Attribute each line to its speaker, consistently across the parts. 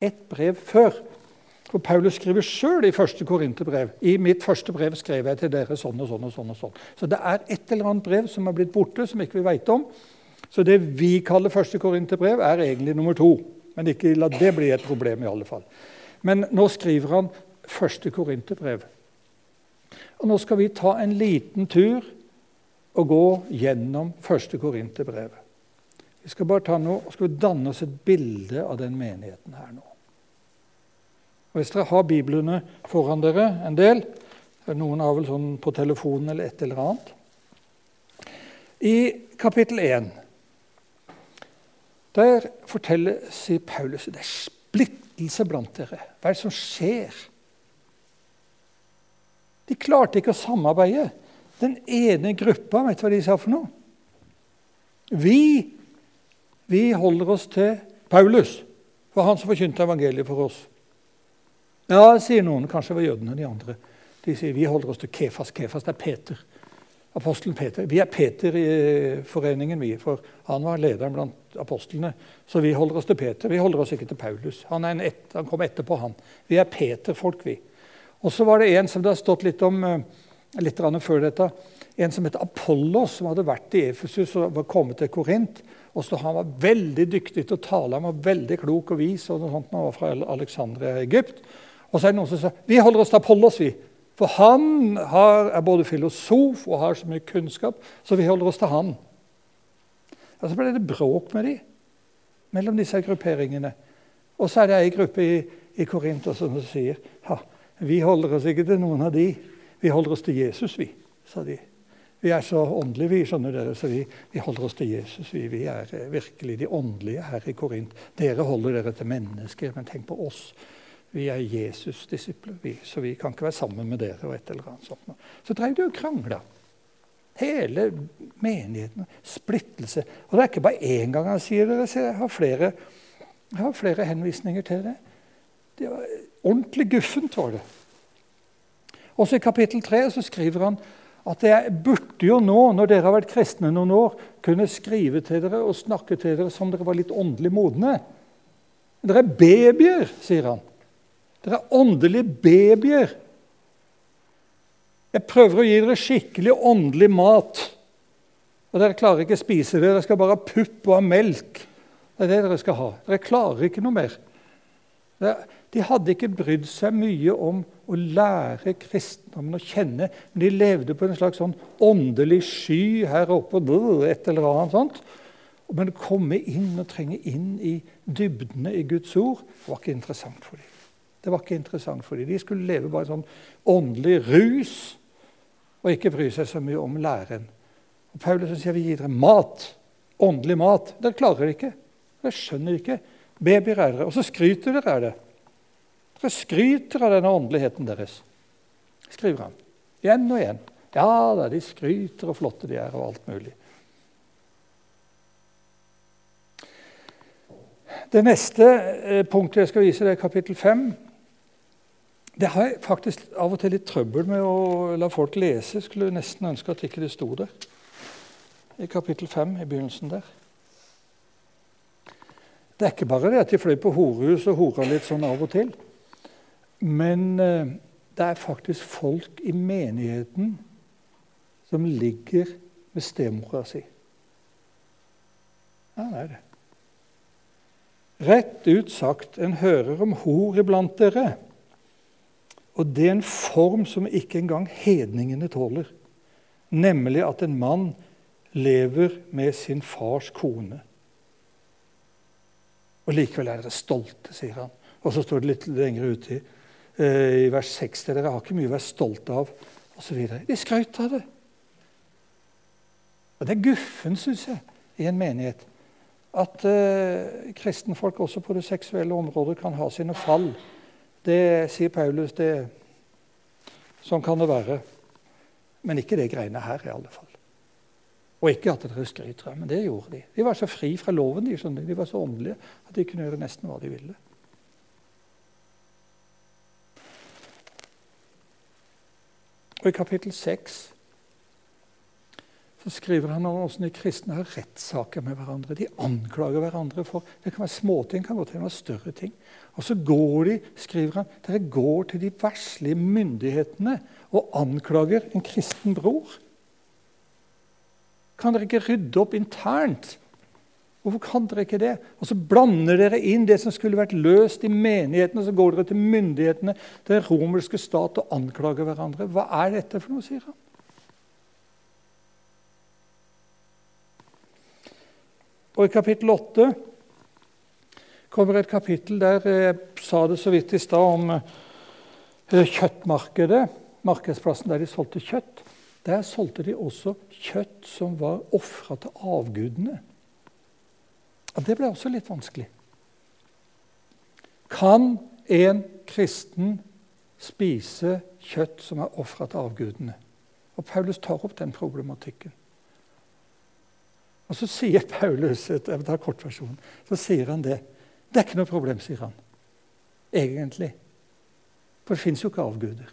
Speaker 1: ett brev før. For Paulus skriver sjøl i første Korinterbrev i mitt første brev skrev jeg til dere sånn og sånn. og sånn og sånn. Så det er et eller annet brev som er blitt borte, som ikke vi veit om. Så det vi kaller første Korinterbrev, er egentlig nummer to. Men ikke la det bli et problem, i alle fall. Men nå skriver han første Korinterbrev. Og nå skal vi ta en liten tur og gå gjennom første Korinterbrev. Vi skal bare ta noe, og skal danne oss et bilde av den menigheten her nå. Og Hvis dere har biblene foran dere, en del Noen har vel sånn på telefonen eller et eller annet. I kapittel 1 der forteller, sier Paulus det er splittelse blant dere. Hva er det som skjer? De klarte ikke å samarbeide. Den ene gruppa, vet du hva de sa for noe? Vi, vi holder oss til Paulus, for han som forkynte evangeliet for oss. Ja, sier noen. Kanskje det var jødene, de andre. De sier vi holder oss til Kefas. Kefas det er Peter. Apostelen Peter. Vi er Peter i eh, foreningen, vi. For han var lederen blant apostlene. Så vi holder oss til Peter. Vi holder oss ikke til Paulus. Han, et, han kom etterpå, han. Vi er Peter-folk, vi. Og så var det en som det har stått litt om eh, litt før dette. En som het Apollos, som hadde vært i Efesus og var kommet til Korint. Og så Han var veldig dyktig til å tale, han var veldig klok og vis. og noe sånt, Han var fra Alexandria i Egypt. Og så er det noen som sier vi holder oss til Apollos, vi. For han har, er både filosof og har så mye kunnskap, så vi holder oss til han. Og Så ble det bråk med de, mellom disse grupperingene. Og så er det ei gruppe i, i Korinter som sier ha, vi holder oss ikke til noen av de. Vi holder oss til Jesus, vi, sa de. Vi er så åndelige, vi, skjønner dere, så vi, vi holder oss til Jesus. Vi, vi, er virkelig de åndelige her i Korint. Dere holder dere til mennesker, men tenk på oss. Vi er Jesus-disipler, så vi kan ikke være sammen med dere. og et eller annet sånt. Så drev de og krangla. Hele menigheten. Splittelse. Og det er ikke bare én gang han sier det. Jeg har flere, jeg har flere henvisninger til det. Det var Ordentlig guffent var det. Også i kapittel 3 så skriver han at jeg burde jo nå, når dere har vært kristne noen år, kunne skrive til dere og snakke til dere som dere var litt åndelig modne. Dere er babyer, sier han. Dere er åndelige babyer. Jeg prøver å gi dere skikkelig åndelig mat. Og dere klarer ikke å spise det. Dere skal bare ha pupp og ha melk. Det er det dere skal ha. Dere klarer ikke noe mer. De hadde ikke brydd seg mye om å lære kristendommen å kjenne, men de levde på en slags sånn åndelig sky her oppe. et eller annet sånt. Men å komme inn og trenge inn i dybdene i Guds ord var ikke interessant for dem. Det var ikke interessant for dem. De skulle leve bare sånn åndelig rus og ikke bry seg så mye om læren. Og Paulus sier vi gir dere mat. Åndelig mat. Dere klarer det ikke. Dere skjønner ikke. Babyer er dere. Og så skryter dere av det. Dere skryter av denne åndeligheten deres, skriver han. Igjen og igjen. Ja da, de skryter og flotte de er, og alt mulig. Det neste eh, punktet jeg skal vise, det er kapittel 5. Det har jeg faktisk av og til litt trøbbel med å la folk lese. Skulle nesten ønske at ikke det sto der. I kapittel 5, i begynnelsen der. Det er ikke bare det at de fløy på horehus og hora litt sånn av og til. Men eh, det er faktisk folk i menigheten som ligger med stemora si. Ja, det er det. Rett ut sagt, en hører om hor iblant dere. Og det er en form som ikke engang hedningene tåler. Nemlig at en mann lever med sin fars kone. Og likevel er dere stolte, sier han. Og så står det litt lenger ute i, eh, i vers 6 dere har ikke mye å være stolte av, osv. De skrøt av det. Og Det er guffen, syns jeg, i en menighet. At eh, kristenfolk også på det seksuelle området kan ha sine fall. Det sier Paulus. det Sånn kan det være. Men ikke det greiene her, i alle fall. Og ikke at dere skryter men det gjorde de. De var så fri fra loven, de, skjønner. de var så åndelige at de kunne gjøre nesten hva de ville. Og I kapittel 6 så skriver han om hvordan de kristne har rettssaker med hverandre. De anklager hverandre for Det kan være småting, kan godt være større ting. Og så går de, skriver han, dere går til de verslige myndighetene og anklager en kristen bror. Kan dere ikke rydde opp internt? Hvorfor kan dere ikke det? Og så blander dere inn det som skulle vært løst i menighetene, og så går dere til myndighetene, den romerske stat, og anklager hverandre. Hva er dette for noe, sier han. Og i kapittel 8 kommer et kapittel der jeg sa det så vidt i stad om eh, kjøttmarkedet, markedsplassen der de solgte kjøtt. Der solgte de også kjøtt som var ofra til avgudene. Og Det ble også litt vanskelig. Kan en kristen spise kjøtt som er ofra til avgudene? Og Paulus tar opp den problematikken. Og Så sier Paulus jeg tar kortversjonen, så sier han det. Det er ikke noe problem, sier han. Egentlig. For det fins jo ikke avguder.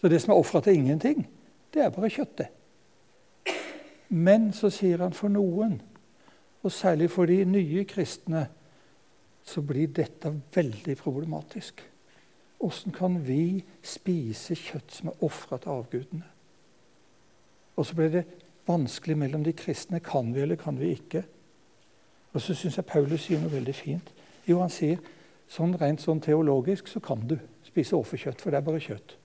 Speaker 1: Så det som er ofra til ingenting, det er bare kjøttet. Men så sier han for noen, og særlig for de nye kristne, så blir dette veldig problematisk. Åssen kan vi spise kjøtt som er ofra til avgudene? Og så blir det vanskelig mellom de kristne. Kan vi, eller kan vi ikke? Og så syns jeg Paulus sier noe veldig fint. Jo, han sier sånn rent sånn teologisk så kan du spise offerkjøtt, for det er bare kjøtt.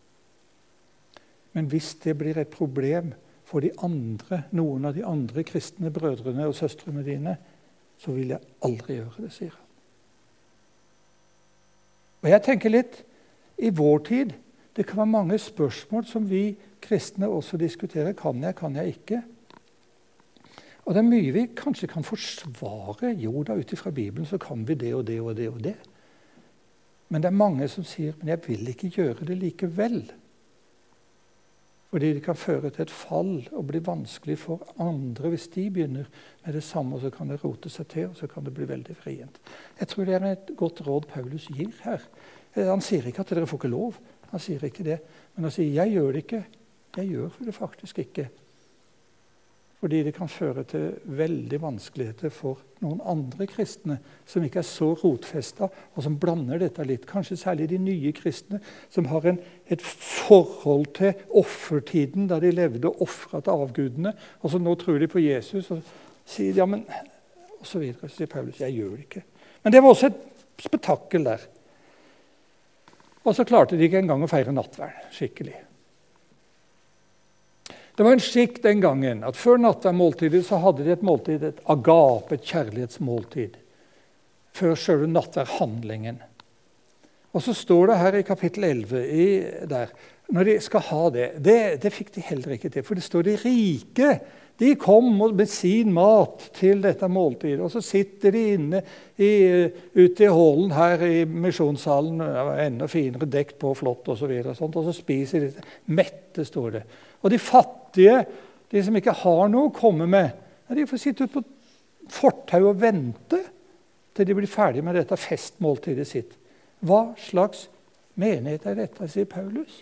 Speaker 1: Men hvis det blir et problem for de andre, noen av de andre kristne brødrene og søstrene dine, så vil jeg aldri gjøre det, sier han. Og jeg tenker litt i vår tid Det kan være mange spørsmål som vi kristne også diskuterer. Kan jeg, kan jeg ikke? Og det er mye vi kanskje kan forsvare. Jo da, ut ifra Bibelen så kan vi det og det og det og det. Men det er mange som sier men jeg vil ikke gjøre det likevel. Fordi det kan føre til et fall og bli vanskelig for andre hvis de begynner med det samme. og Så kan det rote seg til, og så kan det bli veldig vrient. Jeg tror det er et godt råd Paulus gir her. Han sier ikke at dere får ikke lov. Han sier ikke det. Men han sier jeg gjør det ikke. Jeg gjør det faktisk ikke. Fordi det kan føre til veldig vanskeligheter for noen andre kristne som ikke er så rotfesta, og som blander dette litt. Kanskje særlig de nye kristne, som har en, et forhold til offertiden da de levde og ofra til avgudene. Og så nå tror de på Jesus og sier ja, men, og så videre. Så sier Paulus jeg gjør det ikke. Men det var også et spetakkel der. Og så klarte de ikke engang å feire nattverd skikkelig. Det var en skikk den gangen at før nattverdmåltidet så hadde de et måltid, et agape, et kjærlighetsmåltid. Før selve nattverdhandlingen. Og så står det her i kapittel 11 i, der, når de skal ha det, det Det fikk de heller ikke til. For det står de rike. De kom med sin mat til dette måltidet. Og så sitter de inne i, ute i hallen her i misjonssalen, enda finere dekt på flott osv. Og, så og, så spiser de. Mette, står det. Og de fattige, de som ikke har noe å komme med, de får sitte ute på fortauet og vente til de blir ferdig med dette festmåltidet sitt. Hva slags menighet er dette, sier Paulus?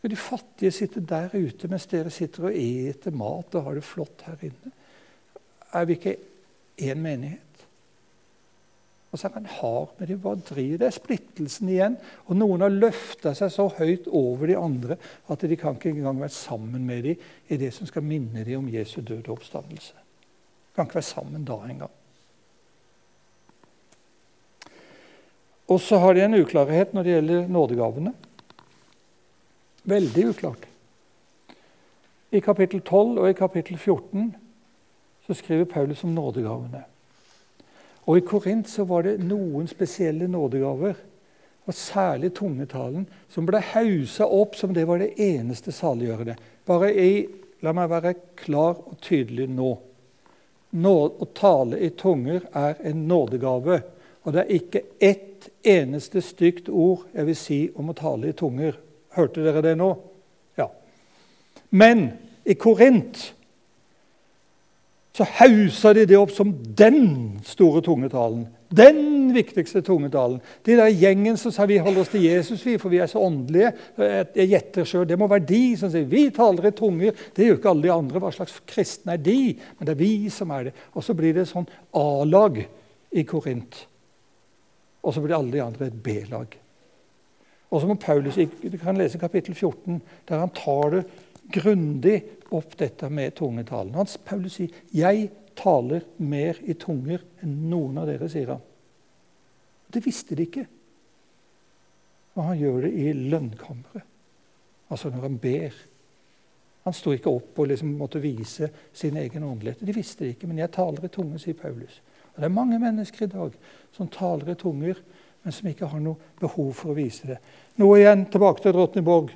Speaker 1: Skal de fattige sitte der ute mens dere sitter og eter mat og har det flott her inne? Er vi ikke én menighet? Og så er han hard med dem. Hva driver det? Splittelsen igjen. Og noen har løfta seg så høyt over de andre at de kan ikke engang være sammen med dem i det som skal minne dem om Jesu døde oppstandelse. De kan ikke være sammen da engang. Og så har de en uklarhet når det gjelder nådegavene. Veldig uklart. I kapittel 12 og i kapittel 14 så skriver Paulus om nådegavene. Og I Korint så var det noen spesielle nådegaver, og særlig tungetalen, som ble hausa opp som det var det eneste saliggjørende. Bare i, La meg være klar og tydelig nå. nå. Å tale i tunger er en nådegave. Og det er ikke ett eneste stygt ord jeg vil si om å tale i tunger. Hørte dere det nå? Ja. Men i Korint så hausa de det opp som den store tungetalen. Den viktigste tungetalen. De der gjengen som sa vi holder oss til Jesus, vi, for vi er så åndelige. Jeg gjetter sjøl. Det må være de som sier vi taler i tunger. Det gjør ikke alle de andre. Hva slags kristne er de? Men det er vi som er det. Og så blir det sånn A-lag i Korint. Og så blir alle de andre et B-lag. Og så må Paulus, Du kan lese kapittel 14, der han tar det grundig opp dette med tungetalen. Hans Paulus sier 'Jeg taler mer i tunger enn noen av dere', sier han. Det visste de ikke. Og han gjør det i lønnkammeret, altså når han ber. Han sto ikke opp og liksom måtte vise sin egen åndelighet. De visste det ikke, men 'jeg taler i tunger', sier Paulus. Og Det er mange mennesker i dag som taler i tunger, men som ikke har noe behov for å vise det. Nå igjen tilbake til Drottningborg.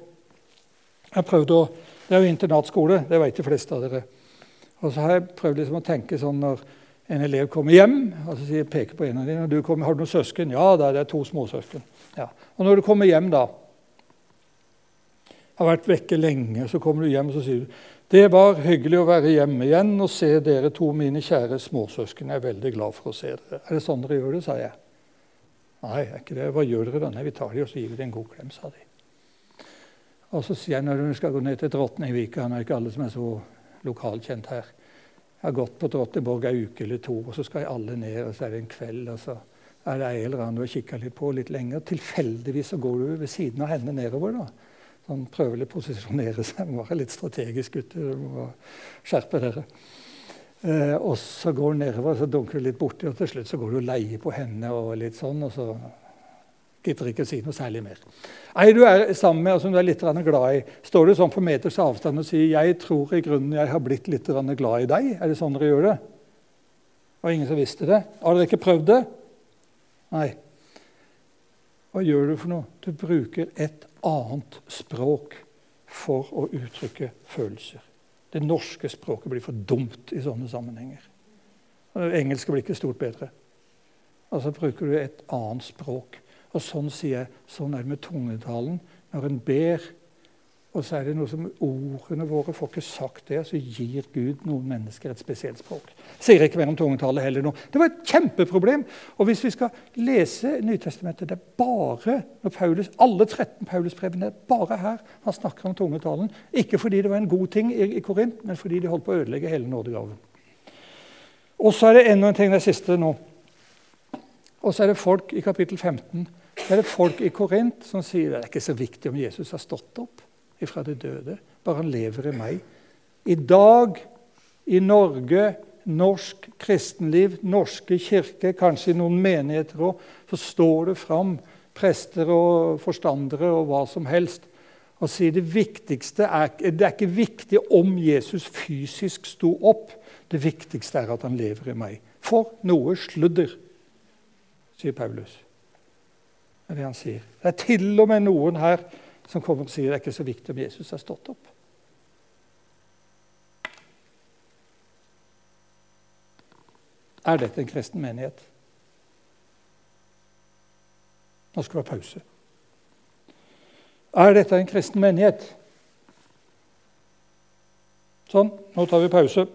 Speaker 1: Jeg prøvde å, Det er jo internatskole, det vet de fleste av dere. Og så har jeg prøvd liksom å tenke sånn når en elev kommer hjem og så sier, peker på en av dine, du kommer, 'Har du noen søsken?' 'Ja, det er to småsøsken.' Ja. Og når du kommer hjem da Har vært vekke lenge, så kommer du hjem og så sier du, 'Det var hyggelig å være hjemme igjen og se dere to, mine kjære småsøsken. Jeg er veldig glad for å se dere.' 'Er det sånn dere gjør det?' sa jeg. Nei, er ikke det. Hva gjør dere da? Nei, vi tar dem og så gir vi dem en god klem, sa de. Og så sier jeg når du skal gå ned til Drottningvika Nå er ikke alle som er så lokalkjent her. Jeg har gått på Drotteborg ei uke eller to, og så skal jeg alle ned, og så er det en kveld. og så er det ei eller annen du har kikka litt på litt lenger. Tilfeldigvis så går du ved siden av henne nedover. da. Sånn Prøver litt å posisjonere seg. Må være litt strategisk, gutter. Må skjerpe dere. Eh, og så går du nedover, så dunker du litt borti, og til slutt så går du og leier på henne. og litt sånn, og så gidder ikke å si noe særlig mer. Ei du er sammen med, og som du er litt glad i, står du sånn på meters avstand og sier 'Jeg tror i grunnen jeg har blitt litt glad i deg'? Er det sånn dere gjør det? Det ingen som visste det. Har dere ikke prøvd det? Nei. Hva gjør du for noe? Du bruker et annet språk for å uttrykke følelser. Det norske språket blir for dumt i sånne sammenhenger. Det engelske blir ikke stort bedre. Altså bruker du et annet språk. Og sånn sier jeg, sånn er det med tungetalen. Når en ber, og så er det noe som ordene våre får ikke sagt det, så gir Gud noen mennesker et spesielt språk. Sier ikke mer om tungetallet heller nå. Det var et kjempeproblem. Og hvis vi skal lese Nytestamentet, det er bare når Paulus, alle 13 Paulusbrevene er bare her han snakker om tungetalen. Ikke fordi det var en god ting i, i Korint, men fordi de holdt på å ødelegge hele nådegaven. Og så er det enda en ting, det siste nå. Og så er det folk i kapittel 15 så er det folk i Korint som sier det er ikke så viktig om Jesus har stått opp ifra det døde. Bare han lever i meg. I dag i Norge, norsk kristenliv, norske kirke, kanskje i noen menigheter òg, så står det fram prester og forstandere og hva som helst og sier det viktigste er, det er ikke viktig om Jesus fysisk sto opp. Det viktigste er at han lever i meg. For noe sludder, sier Paulus. Er det han sier. Det er til og med noen her som kommer og sier det er ikke så viktig om Jesus har stått opp. Er dette en kristen menighet? Nå skal det være pause. Er dette en kristen menighet? Sånn, nå tar vi pause.